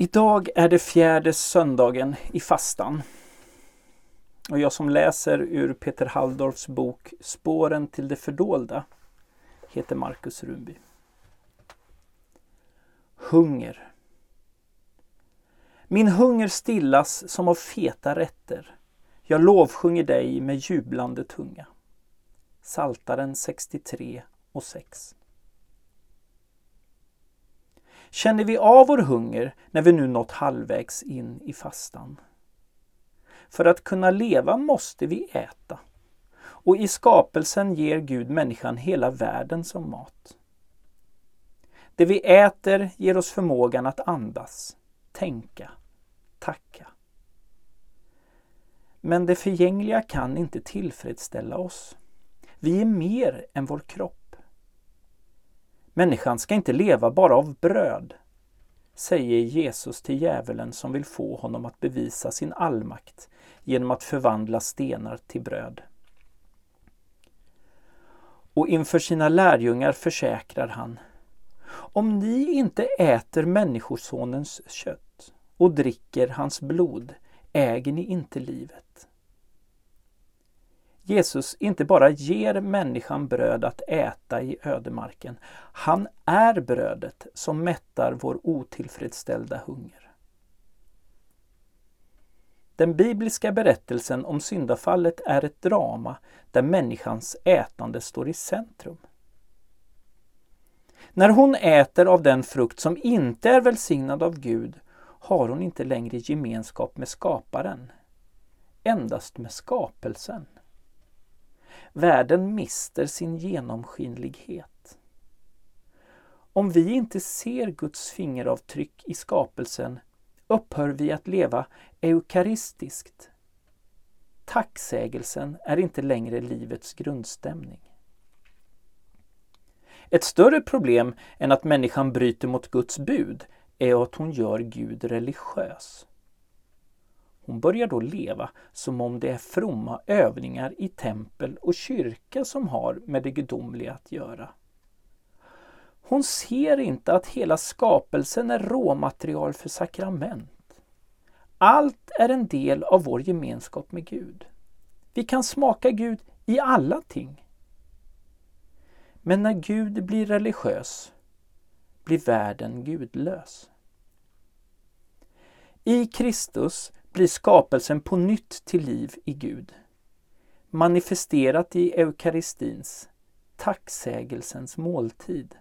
Idag är det fjärde söndagen i fastan. Och jag som läser ur Peter Halldorfs bok Spåren till det fördolda heter Markus Runby. Hunger. Min hunger stillas som av feta rätter. Jag lovsjunger dig med jublande tunga. Saltaren 63 och 6. Känner vi av vår hunger när vi nu nått halvvägs in i fastan? För att kunna leva måste vi äta. Och i skapelsen ger Gud människan hela världen som mat. Det vi äter ger oss förmågan att andas, tänka, tacka. Men det förgängliga kan inte tillfredsställa oss. Vi är mer än vår kropp. Människan ska inte leva bara av bröd, säger Jesus till djävulen som vill få honom att bevisa sin allmakt genom att förvandla stenar till bröd. Och inför sina lärjungar försäkrar han Om ni inte äter Människosonens kött och dricker hans blod äger ni inte livet. Jesus inte bara ger människan bröd att äta i ödemarken. Han är brödet som mättar vår otillfredsställda hunger. Den bibliska berättelsen om syndafallet är ett drama där människans ätande står i centrum. När hon äter av den frukt som inte är välsignad av Gud har hon inte längre gemenskap med skaparen, endast med skapelsen. Världen mister sin genomskinlighet. Om vi inte ser Guds fingeravtryck i skapelsen upphör vi att leva eukaristiskt. Tacksägelsen är inte längre livets grundstämning. Ett större problem än att människan bryter mot Guds bud är att hon gör Gud religiös. Hon börjar då leva som om det är fromma övningar i tempel och kyrka som har med det gudomliga att göra. Hon ser inte att hela skapelsen är råmaterial för sakrament. Allt är en del av vår gemenskap med Gud. Vi kan smaka Gud i alla ting. Men när Gud blir religiös blir världen gudlös. I Kristus blir skapelsen på nytt till liv i Gud. Manifesterat i eukaristins, tacksägelsens måltid.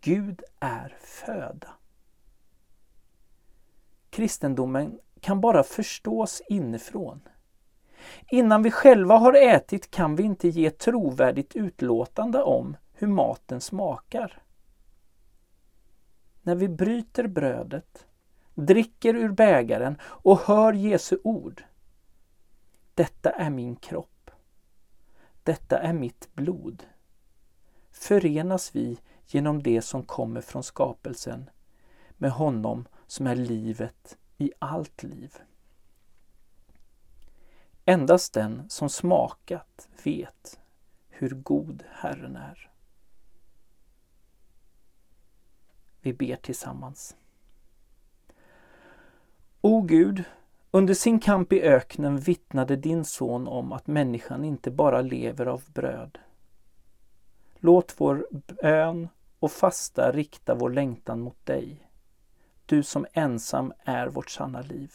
Gud är föda. Kristendomen kan bara förstås inifrån. Innan vi själva har ätit kan vi inte ge trovärdigt utlåtande om hur maten smakar. När vi bryter brödet, dricker ur bägaren och hör Jesu ord. Detta är min kropp. Detta är mitt blod. Förenas vi genom det som kommer från skapelsen med honom som är livet i allt liv. Endast den som smakat vet hur god Herren är. Vi ber tillsammans. O Gud, under sin kamp i öknen vittnade din son om att människan inte bara lever av bröd. Låt vår bön och fasta rikta vår längtan mot dig, du som ensam är vårt sanna liv.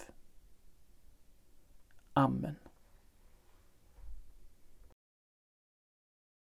Amen.